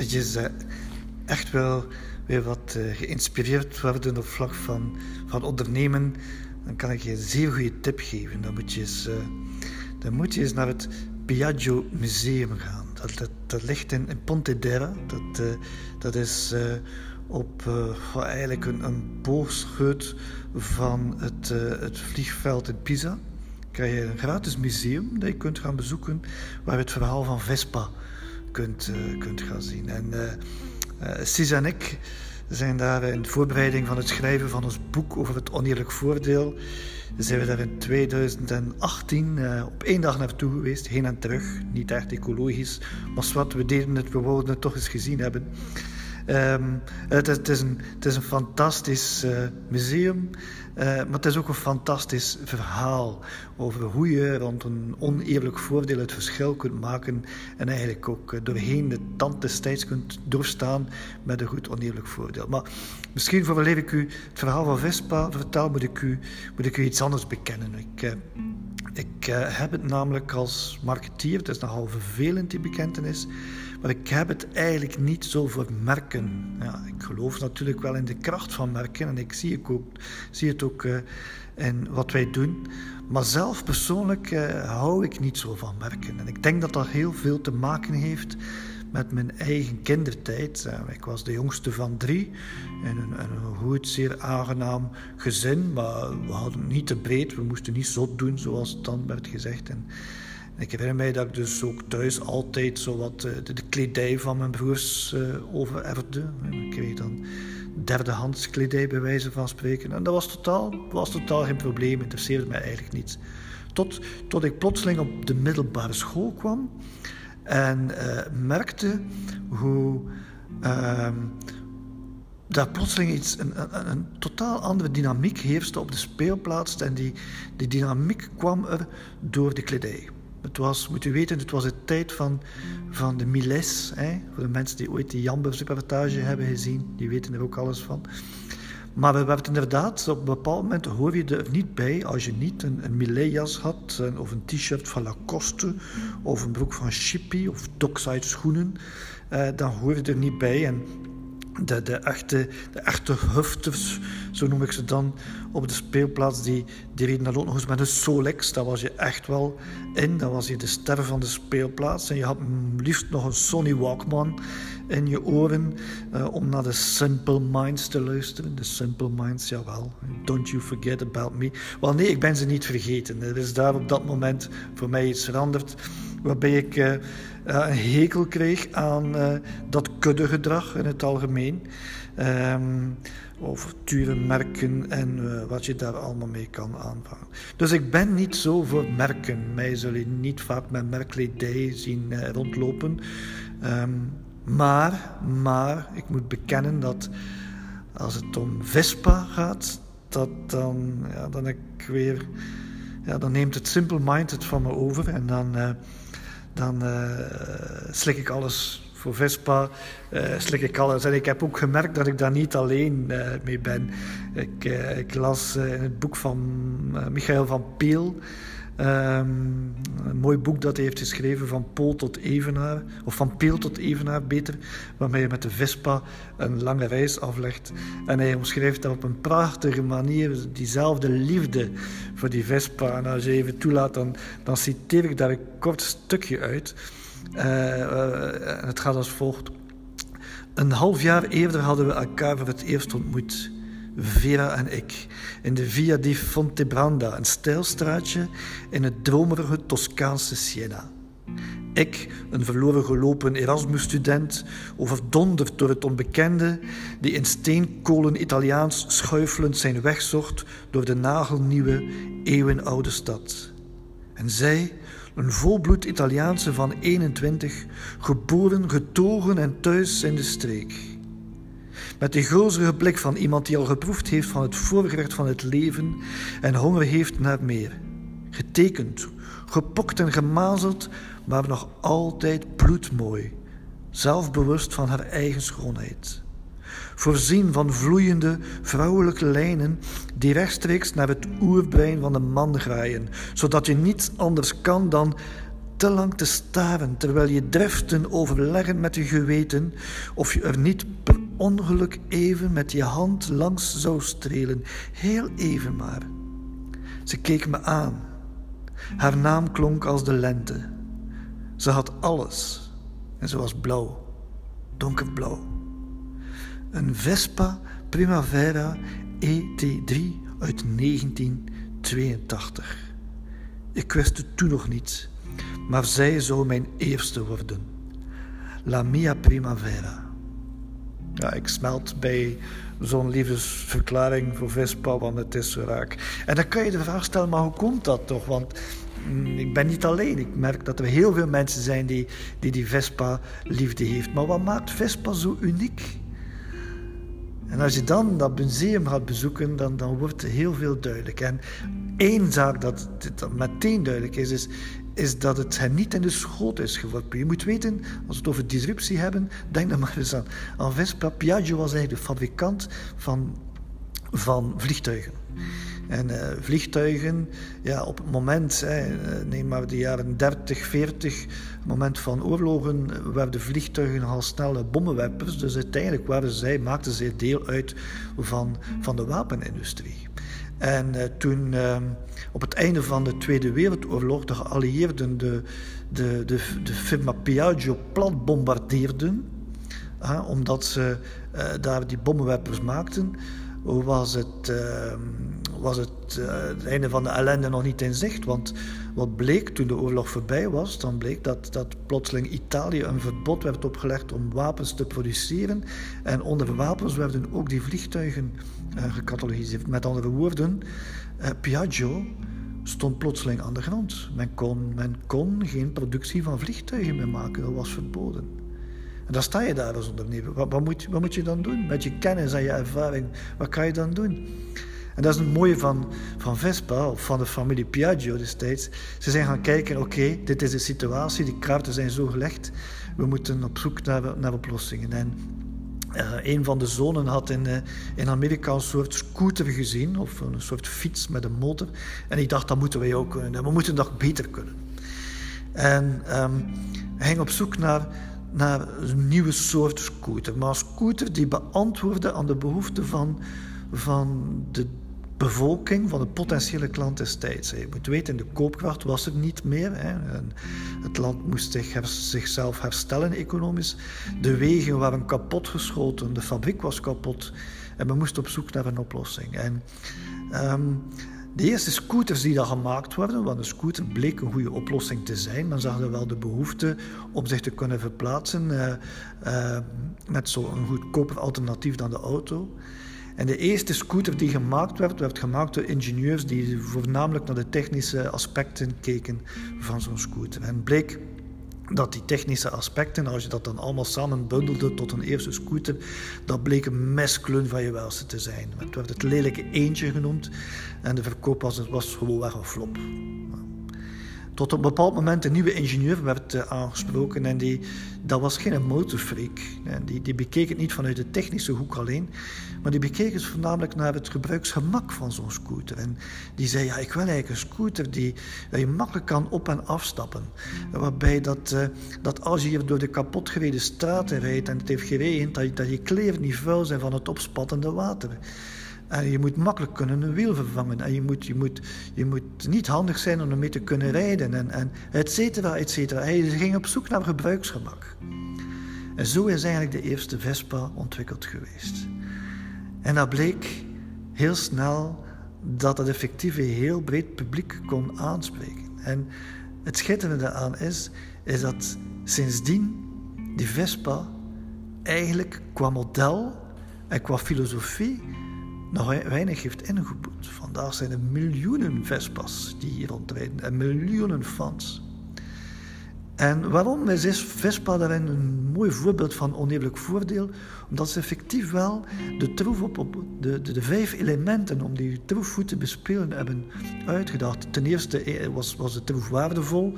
dat je echt wel weer wat uh, geïnspireerd worden op vlak van, van ondernemen, dan kan ik je een zeer goede tip geven. Dan moet je eens, dan moet je eens naar het Piaggio Museum gaan. Dat, dat, ligt in, in Pontedera. Dat, uh, dat is op eigenlijk een, een boogscheut van het, het vliegveld in Pisa. Krijg je een gratis museum dat je kunt gaan bezoeken, waar het verhaal van Vespa kunt, kunt gaan zien. En uh, Sis en ik zijn daar in voorbereiding van het schrijven van ons boek over het oneerlijk voordeel. Zijn we daar in 2018 uh, eh, op één dag naartoe geweest, heen en terug. Niet echt ecologisch, maar wat we deden het, we het toch eens gezien hebben. Um, het, is, een, het, is, een, fantastisch uh, museum, uh, maar het is ook een fantastisch verhaal over hoe je rond een oneerlijk voordeel het verschil kunt maken en eigenlijk ook uh, doorheen de tand destijds kunt doorstaan met een goed oneerlijk voordeel. Maar misschien voor ik u het verhaal van Vespa vertel, moet ik u, moet ik u iets anders bekennen. Ik, ik heb het namelijk als marketeer, het is nogal vervelend die bekentenis, maar ik heb het eigenlijk niet zo voor merken. Ja, ik geloof natuurlijk wel in de kracht van merken en ik zie, ook, zie het ook uh, in wat wij doen. Maar zelf persoonlijk uh, hou ik niet zo van merken. En ik denk dat dat heel veel te maken heeft met mijn eigen kindertijd. Uh, ik was de jongste van drie in een, een goed, zeer aangenaam gezin, maar we hadden niet te breed. We moesten niet zot doen, zoals het dan werd gezegd. En, ik herinner mij dat ik dus ook thuis altijd zo wat eh, de, de kledij van mijn broers uh, overerfde. Ik kreeg dan derdehands kledij bij wijze van spreken. En dat was totaal, was totaal geen probleem, interesseerde mij eigenlijk niets. Tot, tot ik plotseling op de middelbare school kwam en uh, merkte hoe uh, daar plotseling iets, een, een, een, totaal andere dynamiek heerste op de speelplaats. En die, die dynamiek kwam er door de kledij. Het was, moet u weten, het was de tijd van, van de Miles. Hè? Voor de mensen die ooit die Jambers-reportage hebben gezien, die weten er ook alles van. Maar we hebben inderdaad, op een bepaald moment hoor je er niet bij als je niet een, een had, of een t-shirt van Lacoste, of een broek van Chippy, of Dockside schoenen. Eh, dan hoor je er niet bij. En de, de, echte, de echte hufters, zo noem ik ze dan, op de speelplaats, die, die reden dan ook nog eens met een Solex. Daar was je echt wel in. Dat was je de ster van de speelplaats. En je had liefst nog een Sony Walkman in je oren uh, om naar de Simple Minds te luisteren. De Simple Minds, jawel. Don't you forget about me. Wel nee, ik ben ze niet vergeten. Er is daar op dat moment voor mij iets veranderd waarbij ik uh, een hekel kreeg aan uh, dat kuddegedrag in het algemeen. Um, over dure merken en wat je daar allemaal mee kan aanvangen. Dus ik ben niet zo voor merken. Mij zul je niet vaak met merkkledij zien rondlopen. Um, maar, maar, ik moet bekennen dat als het om Vespa gaat, dat dan, ja, dan ik weer, ja, dan neemt het Simple Mind het van me over en dan dan uh, slik ik alles voor Vespa, uh, slik ik alles. En ik heb ook gemerkt dat ik daar niet alleen mee ben. Ik, ik las in het boek van Michael van Peel Um, een mooi boek dat hij heeft geschreven van Pool tot Evenaar, of van Peel tot Evenaar beter, waarmee je met de Vespa een lange reis aflegt. En hij omschrijft dat op een prachtige manier, diezelfde liefde voor die Vespa. En als je even toelaat, dan, dan citeer ik daar een kort stukje uit. Uh, uh, het gaat als volgt. Een half jaar eerder hadden we elkaar voor het eerst ontmoet. Vera en ik, in de Via di Fontebranda, een stijlstraatje in het dromerige Toscaanse Siena. Ik, een verloren gelopen Erasmus-student, overdonderd door het onbekende, die in steenkolen Italiaans schuifelend zijn weg zocht door de nagelnieuwe, eeuwenoude stad. En zij, een volbloed Italiaanse van 21, geboren, getogen en thuis in de streek. Met de gulzige blik van iemand die al geproefd heeft van het voorgerecht van het leven en honger heeft naar meer. Getekend, gepokt en gemazeld, maar nog altijd bloedmooi, zelfbewust van haar eigen schoonheid. Voorzien van vloeiende vrouwelijke lijnen die rechtstreeks naar het oerbrein van de man graaien, zodat je niets anders kan dan te lang te staren terwijl je driften overleggen met je geweten of je er niet ongeluk even met je hand langs zou strelen. Heel even maar. Ze keek me aan. Haar naam klonk als de lente. Ze had alles en ze was blauw, donkerblauw. Een Vespa Primavera ET3 uit 1982. Ik wist het toen nog niet, maar zij zou mijn eerste worden. La mia primavera. Ja, ik smelt bij zo'n liefdesverklaring voor Vespa, want het is zo raak. En dan kan je de vraag stellen, maar hoe komt dat toch? Want mm, ik ben niet alleen. Ik merk dat er heel veel mensen zijn die die, die Vespa-liefde heeft. Maar wat maakt Vespa zo uniek? En als je dan dat museum gaat bezoeken, dan, dan wordt heel veel duidelijk. En één zaak dat, dat meteen duidelijk is, is, is dat het niet in de schoot is geworpen. Je moet weten, als we het over disruptie hebben, denk dan maar eens aan, aan Vespa. Piaggio was eigenlijk de fabrikant van, van vliegtuigen. En uh, vliegtuigen, ja, op het moment, hè, neem maar de jaren 30, 40, het moment van oorlogen, werden vliegtuigen al snelle bommenwerpers. Dus uiteindelijk waren zij, maakten zij deel uit van, van de wapenindustrie. En uh, toen uh, op het einde van de Tweede Wereldoorlog de geallieerden de, de, de, de firma Piaggio plat bombardeerden, omdat ze uh, daar die bommenwerpers maakten, was het, uh, was het, het einde van de ellende nog niet in zicht. Want wat bleek toen de oorlog voorbij was, dan bleek dat, dat plotseling Italië een verbod werd opgelegd om wapens te produceren. En onder wapens werden ook die vliegtuigen uh, gecatalogiseerd. Met andere woorden, Piaggio stond plotseling aan de grond. Men kon, men kon geen productie van vliegtuigen meer maken, dat was verboden. En dan sta je daar als ondernemer. Wat, wat, moet, wat moet je dan doen? Met je kennis en je ervaring, wat kan je dan doen? En dat is het mooie van, van Vespa, of van de familie Piaggio destijds. Ze zijn gaan kijken, oké, dit is de situatie, die kaarten zijn zo gelegd. We moeten op zoek naar, oplossingen. En uh, een van de zonen had in, uh, in Amerika een soort scooter gezien, of een soort fiets met een motor. En ik dacht, dat moeten wij ook kunnen. We moeten dat beter kunnen. En um, hij ging op zoek naar naar een nieuwe soort scooter. Maar een scooter die beantwoordde aan de behoeften van, van de bevolking, van de potentiële klant destijds. Je moet weten, de koopkracht was er niet meer. Het land moest zich, zichzelf herstellen economisch. De wegen waren kapotgeschoten, de fabriek was kapot. En we moesten op zoek naar een oplossing. En um, de eerste scooters die daar gemaakt worden, want een scooter bleek een goede oplossing te zijn. Men zag er wel de behoefte om zich te kunnen verplaatsen uh, met zo'n goedkoper alternatief dan de auto. En de eerste scooter die gemaakt werd, werd gemaakt door ingenieurs die voornamelijk naar de technische aspecten keken van zo'n scooter. En bleek dat die technische aspecten, als je dat dan allemaal samen bundelde tot een eerste scooter, dat bleek een mesklun van je welste te zijn. Het werd het lelijke eentje genoemd en de verkoop was, was gewoon weg een flop. Tot op een bepaald moment een nieuwe ingenieur werd uh, aangesproken en die, dat was geen motorfreak. Die, die bekeek het niet vanuit de technische hoek alleen, maar die bekeek het voornamelijk naar het gebruiksgemak van zo'n scooter. En die zei, ja, ik wil eigenlijk een scooter die, je makkelijk kan op- en afstappen. Waarbij dat, uh, dat als je hier door de kapotgereden straten rijdt en het heeft geregend, dat dat je kleren niet vuil zijn van het opspattende water. En je moet makkelijk kunnen een wiel vervangen. En je moet, je moet, je moet niet handig zijn om ermee te kunnen rijden. En, en et cetera, et cetera. Hij ging op zoek naar gebruiksgemak. En zo is eigenlijk de eerste Vespa ontwikkeld geweest. En dat bleek heel snel dat het effectief een heel breed publiek kon aanspreken. En het schitterende daaraan is, is dat sindsdien die Vespa eigenlijk qua model en qua filosofie nog weinig heeft ingeboet. Vandaag zijn er miljoenen Vespas die hier rondrijden en miljoenen fans. En waarom is Vespa daarin een mooi voorbeeld van oneerlijk voordeel? Omdat ze effectief wel de troef op, de, de, de, vijf elementen om die troefvoet te bespelen hebben uitgedacht. Ten eerste eh, was, was de troef waardevol.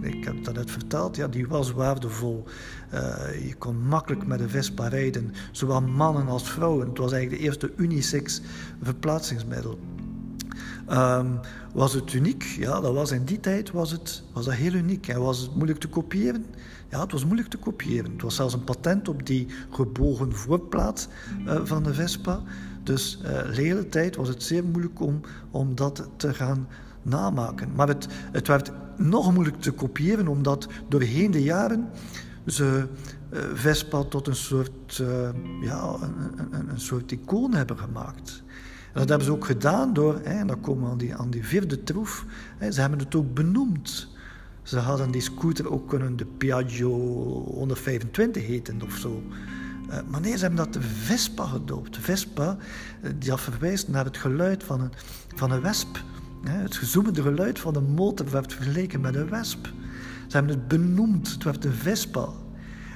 Ik, heb dat net verteld, ja, die was waardevol. Uh, je kon makkelijk met de Vespa rijden, zowel mannen als vrouwen. Het was eigenlijk de eerste unisex verplaatsingsmiddel. Ehm, was het uniek? Ja, dat was in die tijd was het, was dat heel uniek. En was het moeilijk te kopiëren? Ja, het was moeilijk te kopiëren. Het was zelfs een patent op die gebogen voorplaat uh, van de Vespa. Dus uh, de hele tijd was het zeer moeilijk om, om dat te gaan namaken. Maar het, het werd nog moeilijk te kopiëren, omdat doorheen de jaren ze uh, Vespa tot een soort, ja, een, een, een, soort icoon hebben gemaakt. Dat hebben ze ook gedaan door, hè, en dan komen we aan die, aan die vierde troef, hè, ze hebben het ook benoemd. Ze hadden die scooter ook kunnen de Piaggio 125 heten of zo. Uh, maar nee, ze hebben dat de Vespa gedoopt. Vespa, die verwijst naar het geluid van een, van een wesp. Het gezoemende geluid van een motor werd vergeleken met een wesp. Ze hebben het benoemd, het werd de Vespa.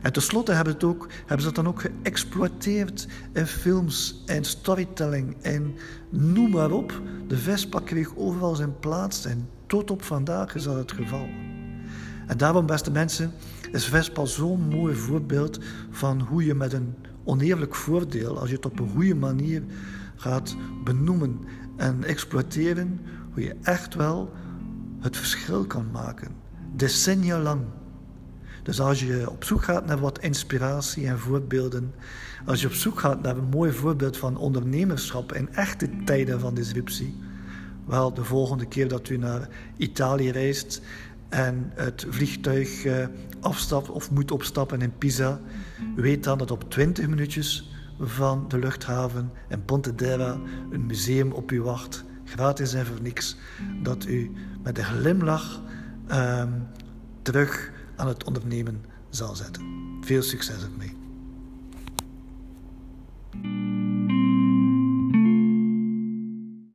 En tenslotte hebben, het ook, hebben ze dat dan ook geëxploiteerd in films en storytelling en noem maar op. De Vespa kreeg overal zijn plaats en tot op vandaag is dat het geval. En daarom, beste mensen, is Vespa zo'n mooi voorbeeld van hoe je met een oneerlijk voordeel, als je het op een goede manier gaat benoemen en exploiteren, hoe je echt wel het verschil kan maken. Decennia lang. Dus als je op zoek gaat naar wat inspiratie en voorbeelden, als je op zoek gaat naar een mooi voorbeeld van ondernemerschap in echte tijden van disruptie, wel de volgende keer dat u naar Italië reist en het vliegtuig eh, afstapt of moet opstappen in Pisa, weet dan dat op 20 minuutjes van de luchthaven in Pontedera een museum op u wacht gratis en voor niks, dat u met een glimlach um, terug aan het ondernemen zal zetten. Veel succes ermee.